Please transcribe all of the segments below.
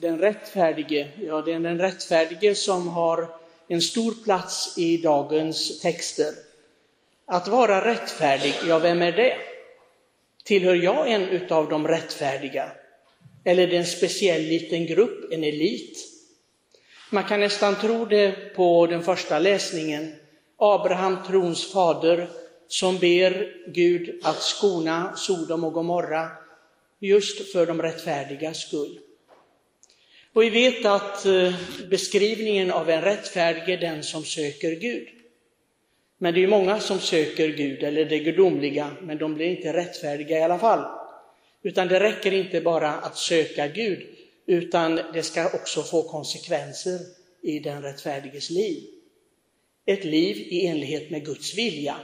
Den rättfärdige, ja det är den rättfärdige som har en stor plats i dagens texter. Att vara rättfärdig, ja vem är det? Tillhör jag en utav de rättfärdiga? Eller är det en speciell liten grupp, en elit? Man kan nästan tro det på den första läsningen. Abraham, trons fader, som ber Gud att skona Sodom och Gomorra just för de rättfärdigas skull. Och vi vet att eh, beskrivningen av en rättfärdig är den som söker Gud. Men det är många som söker Gud eller det gudomliga, men de blir inte rättfärdiga i alla fall. Utan det räcker inte bara att söka Gud, utan det ska också få konsekvenser i den rättfärdiges liv. Ett liv i enlighet med Guds vilja.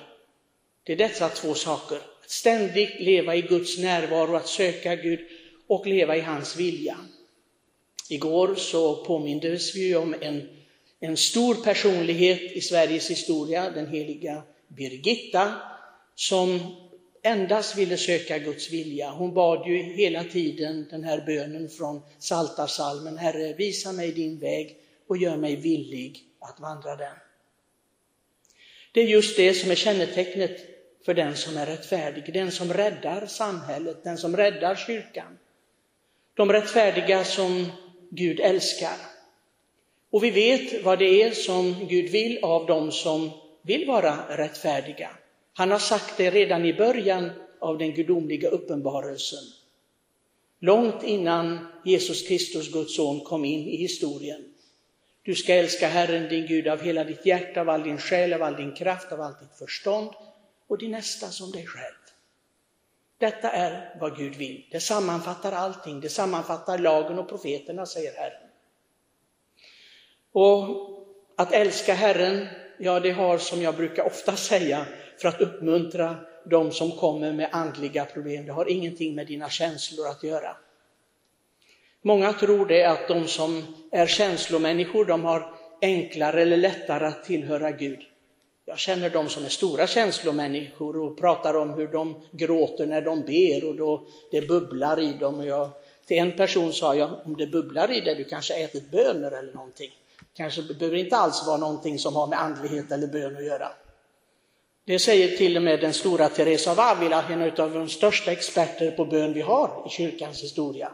Det är dessa två saker. Att ständigt leva i Guds närvaro, att söka Gud och leva i hans vilja. Igår så påmindes vi om en, en stor personlighet i Sveriges historia, den heliga Birgitta, som endast ville söka Guds vilja. Hon bad ju hela tiden den här bönen från Saltarsalmen, Herre visa mig din väg och gör mig villig att vandra den. Det är just det som är kännetecknet för den som är rättfärdig, den som räddar samhället, den som räddar kyrkan. De rättfärdiga som Gud älskar. Och vi vet vad det är som Gud vill av dem som vill vara rättfärdiga. Han har sagt det redan i början av den gudomliga uppenbarelsen. Långt innan Jesus Kristus, Guds son, kom in i historien. Du ska älska Herren din Gud av hela ditt hjärta, av all din själ, av all din kraft, av allt ditt förstånd och din nästa som dig själv. Detta är vad Gud vill. Det sammanfattar allting. Det sammanfattar lagen och profeterna, säger Herren. Och att älska Herren, ja det har som jag brukar ofta säga för att uppmuntra de som kommer med andliga problem. Det har ingenting med dina känslor att göra. Många tror det att de som är känslomänniskor, de har enklare eller lättare att tillhöra Gud. Jag känner de som är stora känslomänniskor och pratar om hur de gråter när de ber och då det bubblar i dem. Och jag, till en person sa jag, om det bubblar i dig, du kanske ätit bönor eller någonting. Kanske behöver inte alls vara någonting som har med andlighet eller bön att göra. Det säger till och med den stora Teresa av Avila, en av de största experter på bön vi har i kyrkans historia.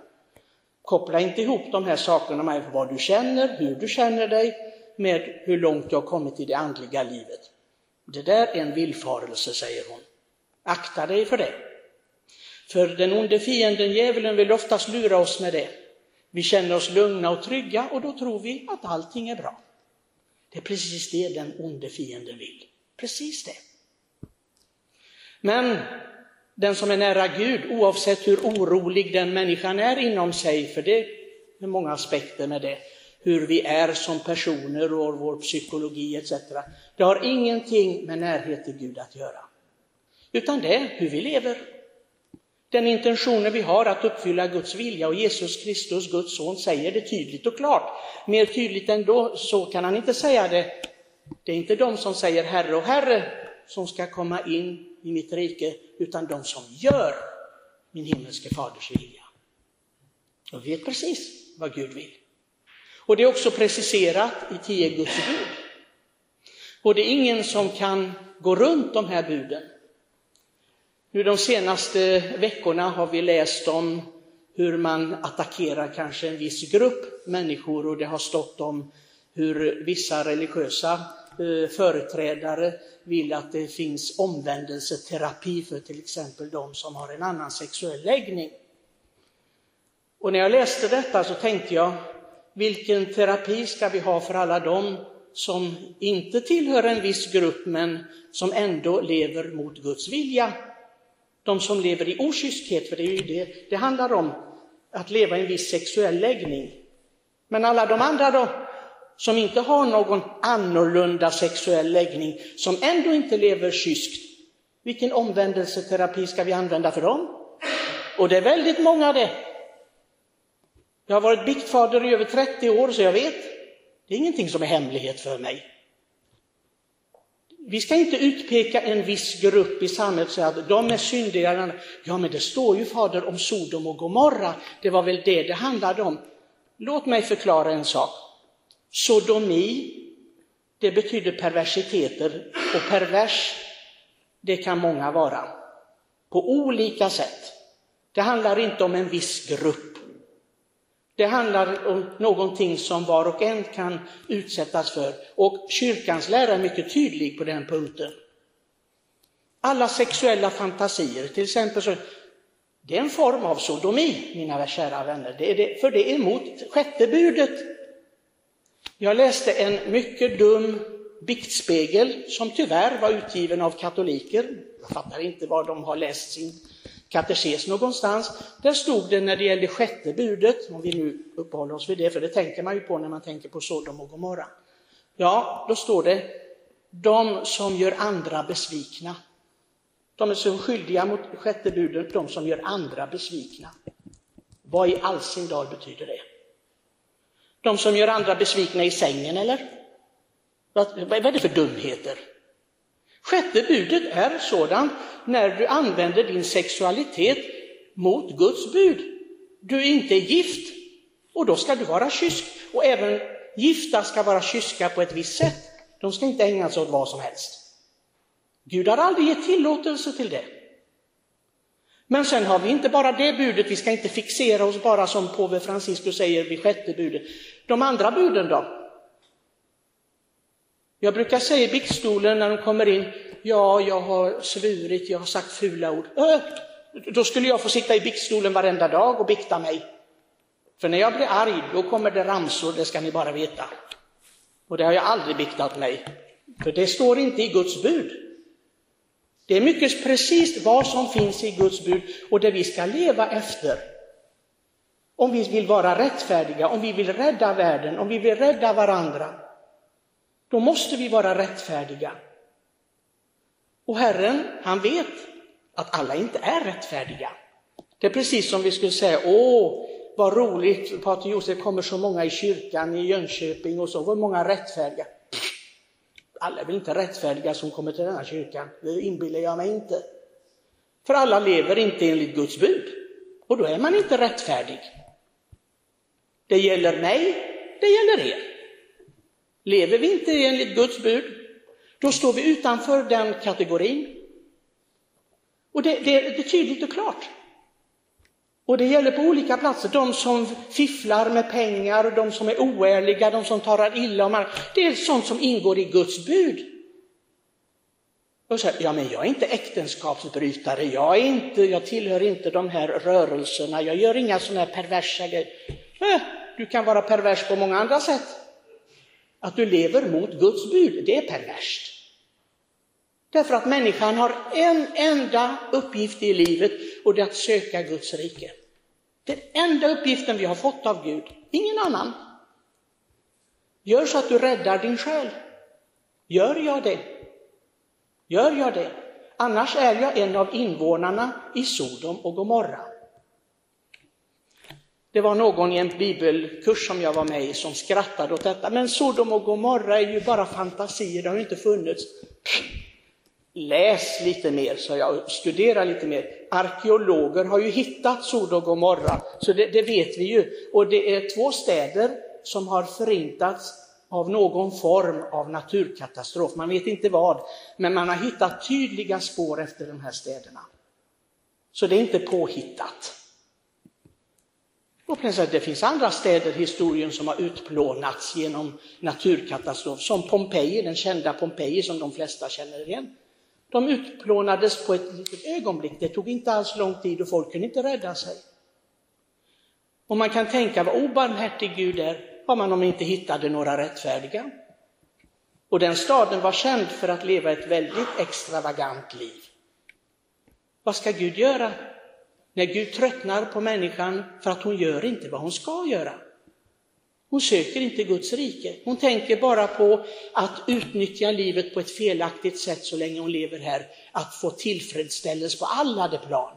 Koppla inte ihop de här sakerna med vad du känner, hur du känner dig, med hur långt du har kommit i det andliga livet. Det där är en villfarelse, säger hon. Akta dig för det. För den onde fienden, djävulen, vill oftast lura oss med det. Vi känner oss lugna och trygga och då tror vi att allting är bra. Det är precis det den onde fienden vill. Precis det. Men den som är nära Gud, oavsett hur orolig den människan är inom sig, för det är många aspekter med det, hur vi är som personer och vår psykologi etc. Det har ingenting med närhet till Gud att göra. Utan det är hur vi lever. Den intentionen vi har att uppfylla Guds vilja och Jesus Kristus, Guds son, säger det tydligt och klart. Mer tydligt än då, så kan han inte säga det. Det är inte de som säger Herre och Herre som ska komma in i mitt rike, utan de som gör min himmelske faders vilja. Och vet precis vad Gud vill. Och det är också preciserat i tio Guds bud. Och det är ingen som kan gå runt de här buden. Nu de senaste veckorna har vi läst om hur man attackerar kanske en viss grupp människor och det har stått om hur vissa religiösa eh, företrädare vill att det finns omvändelseterapi för till exempel de som har en annan sexuell läggning. Och när jag läste detta så tänkte jag, vilken terapi ska vi ha för alla dem som inte tillhör en viss grupp men som ändå lever mot Guds vilja? De som lever i okyskhet, för det är ju det det handlar om, att leva i en viss sexuell läggning. Men alla de andra då, som inte har någon annorlunda sexuell läggning, som ändå inte lever kyskt, vilken omvändelseterapi ska vi använda för dem? Och det är väldigt många det. Jag har varit biktfader i över 30 år så jag vet. Det är ingenting som är hemlighet för mig. Vi ska inte utpeka en viss grupp i samhället och säga att de är syndigare. Ja, men det står ju fader om Sodom och Gomorra. Det var väl det det handlade om. Låt mig förklara en sak. Sodomi, det betyder perversiteter och pervers, det kan många vara. På olika sätt. Det handlar inte om en viss grupp. Det handlar om någonting som var och en kan utsättas för. Och kyrkans lära är mycket tydlig på den punkten. Alla sexuella fantasier, till exempel så det är en form av sodomi, mina kära vänner, det är det, för det är emot sjätte budet. Jag läste en mycket dum biktspegel som tyvärr var utgiven av katoliker. Jag fattar inte var de har läst sin katekes någonstans. Där stod det när det gällde sjätte budet, om vi nu uppehåller oss vid det, för det tänker man ju på när man tänker på Sodom och Gomorra. Ja, då står det, de som gör andra besvikna. De är så skyldiga mot sjätte budet, de som gör andra besvikna. Vad i all sin dag betyder det? De som gör andra besvikna i sängen, eller? Vad, vad är det för dumheter? Sjätte budet är sådant när du använder din sexualitet mot Guds bud. Du är inte gift och då ska du vara kysk. Och även gifta ska vara kyska på ett visst sätt. De ska inte ägna sig åt vad som helst. Gud har aldrig gett tillåtelse till det. Men sen har vi inte bara det budet, vi ska inte fixera oss bara som påve Franciscus säger vid sjätte budet. De andra buden då? Jag brukar säga i biktstolen när de kommer in, ja, jag har svurit, jag har sagt fula ord. Äh, då skulle jag få sitta i biktstolen varenda dag och bikta mig. För när jag blir arg, då kommer det ramsor, det ska ni bara veta. Och det har jag aldrig biktat mig, för det står inte i Guds bud. Det är mycket precis vad som finns i Guds bud och det vi ska leva efter. Om vi vill vara rättfärdiga, om vi vill rädda världen, om vi vill rädda varandra. Då måste vi vara rättfärdiga. Och Herren, han vet att alla inte är rättfärdiga. Det är precis som vi skulle säga, åh, vad roligt, Pater Josef kommer så många i kyrkan i Jönköping och så, vad många rättfärdiga. Alla är väl inte rättfärdiga som kommer till denna kyrkan, det inbillar jag mig inte. För alla lever inte enligt Guds bud, och då är man inte rättfärdig. Det gäller mig, det gäller er. Lever vi inte enligt Guds bud, då står vi utanför den kategorin. Och det, det, det är tydligt och klart. Och det gäller på olika platser. De som fifflar med pengar, de som är oärliga, de som talar illa om andra. Det är sånt som ingår i Guds bud. Och så, ja, men jag är inte äktenskapsbrytare, jag, är inte, jag tillhör inte de här rörelserna, jag gör inga sådana här perversa grejer. Äh, du kan vara pervers på många andra sätt. Att du lever mot Guds bud, det är perverst. Därför att människan har en enda uppgift i livet och det är att söka Guds rike. Den enda uppgiften vi har fått av Gud, ingen annan. Gör så att du räddar din själ. Gör jag det? Gör jag det? Annars är jag en av invånarna i Sodom och Gomorra. Det var någon i en bibelkurs som jag var med i som skrattade åt detta. Men Sodom och Gomorra är ju bara fantasier, det har ju inte funnits. Läs lite mer, sa jag, studera lite mer. Arkeologer har ju hittat Sodom och Gomorra, så det, det vet vi ju. Och det är två städer som har förintats av någon form av naturkatastrof. Man vet inte vad, men man har hittat tydliga spår efter de här städerna. Så det är inte påhittat. Och det finns andra städer i historien som har utplånats genom naturkatastrof, som Pompeji, den kända Pompeji som de flesta känner igen. De utplånades på ett litet ögonblick, det tog inte alls lång tid och folk kunde inte rädda sig. Och man kan tänka vad obarmhärtig Gud är, om man inte hittade några rättfärdiga. Och den staden var känd för att leva ett väldigt extravagant liv. Vad ska Gud göra? När Gud tröttnar på människan för att hon gör inte vad hon ska göra. Hon söker inte Guds rike. Hon tänker bara på att utnyttja livet på ett felaktigt sätt så länge hon lever här. Att få tillfredsställelse på alla de plan.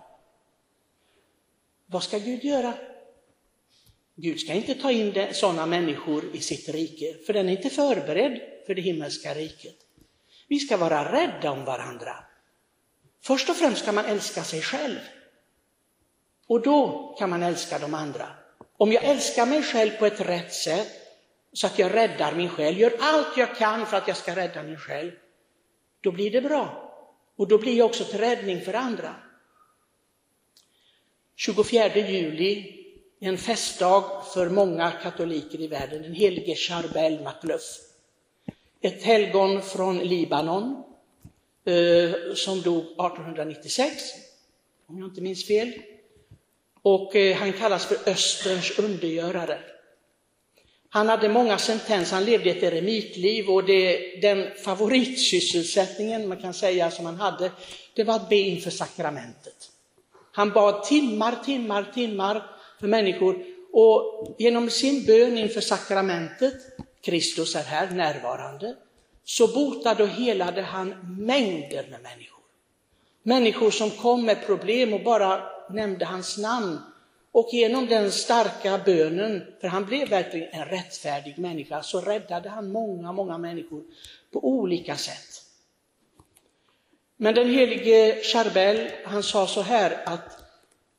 Vad ska Gud göra? Gud ska inte ta in sådana människor i sitt rike, för den är inte förberedd för det himmelska riket. Vi ska vara rädda om varandra. Först och främst ska man älska sig själv. Och då kan man älska de andra. Om jag älskar mig själv på ett rätt sätt, så att jag räddar min själ, gör allt jag kan för att jag ska rädda min själ, då blir det bra. Och då blir jag också till räddning för andra. 24 juli en festdag för många katoliker i världen, den helige Charbel Macluf. Ett helgon från Libanon eh, som dog 1896, om jag inte minns fel. Och eh, han kallas för Österns undergörare. Han hade många sentenser, han levde ett eremitliv och det, den favoritsysselsättningen man kan säga som han hade, det var att be inför sakramentet. Han bad timmar, timmar, timmar för människor och genom sin bön inför sakramentet, Kristus är här närvarande, så botade och helade han mängder med människor. Människor som kom med problem och bara nämnde hans namn. Och genom den starka bönen, för han blev verkligen en rättfärdig människa, så räddade han många, många människor på olika sätt. Men den helige Charbel, han sa så här att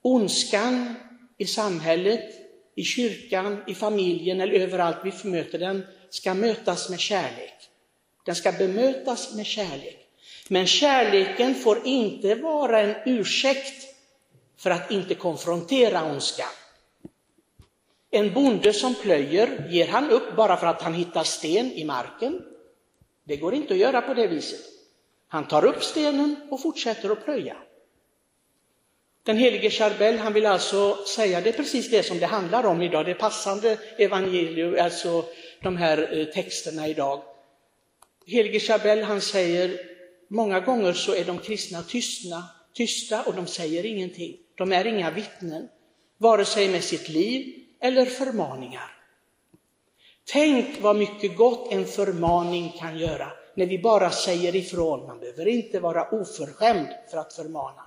ondskan i samhället, i kyrkan, i familjen eller överallt vi möter den, ska mötas med kärlek. Den ska bemötas med kärlek. Men kärleken får inte vara en ursäkt för att inte konfrontera ondskan. En bonde som plöjer, ger han upp bara för att han hittar sten i marken? Det går inte att göra på det viset. Han tar upp stenen och fortsätter att plöja. Den helige Charbel, han vill alltså säga, det är precis det som det handlar om idag, det passande evangelium, alltså de här eh, texterna idag. Helige Charbel, han säger, många gånger så är de kristna tystna, tysta och de säger ingenting. De är inga vittnen, vare sig med sitt liv eller förmaningar. Tänk vad mycket gott en förmaning kan göra när vi bara säger ifrån. Man behöver inte vara oförskämd för att förmana.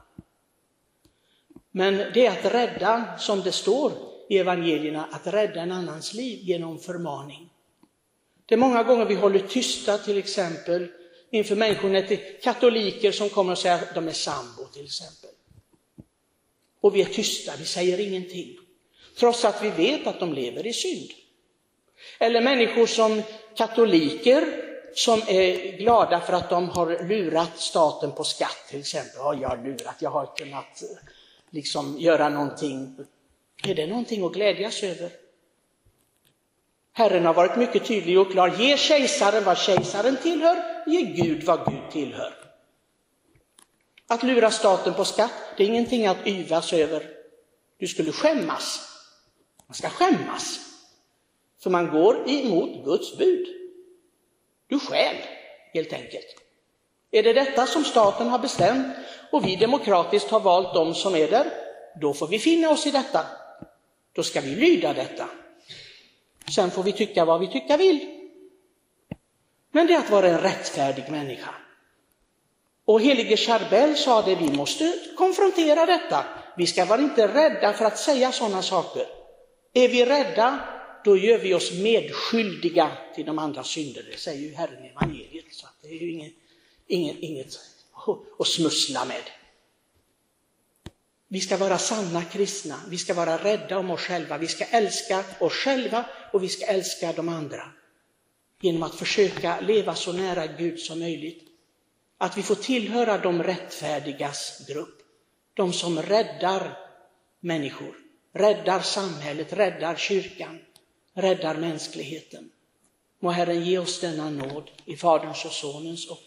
Men det är att rädda, som det står i evangelierna, att rädda en annans liv genom förmaning. Det är många gånger vi håller tysta till exempel inför människor, katoliker som kommer och säger att de är sambo till exempel. Och vi är tysta, vi säger ingenting. Trots att vi vet att de lever i synd. Eller människor som katoliker som är glada för att de har lurat staten på skatt till exempel. Ja, jag har lurat, jag har kunnat eh, liksom göra någonting. Är det någonting att glädjas över? Herren har varit mycket tydlig och klar. Ge kejsaren vad kejsaren tillhör, ge Gud vad Gud tillhör. Att lura staten på skatt, det är ingenting att yvas över. Du skulle skämmas. Man ska skämmas. För man går emot Guds bud. Du stjäl, helt enkelt. Är det detta som staten har bestämt och vi demokratiskt har valt de som är där, då får vi finna oss i detta. Då ska vi lyda detta. Sen får vi tycka vad vi tycka vill. Men det är att vara en rättfärdig människa. Och helige Charbel sa det, vi måste konfrontera detta. Vi ska vara inte rädda för att säga sådana saker. Är vi rädda, då gör vi oss medskyldiga till de andra synder. Det säger ju Herren i evangeliet. Så det är ju inget, inget, inget att smussla med. Vi ska vara sanna kristna, vi ska vara rädda om oss själva, vi ska älska oss själva och vi ska älska de andra. Genom att försöka leva så nära Gud som möjligt. Att vi får tillhöra de rättfärdigas grupp. De som räddar människor, räddar samhället, räddar kyrkan, räddar mänskligheten. Må Herren ge oss denna nåd i Faderns och Sonens och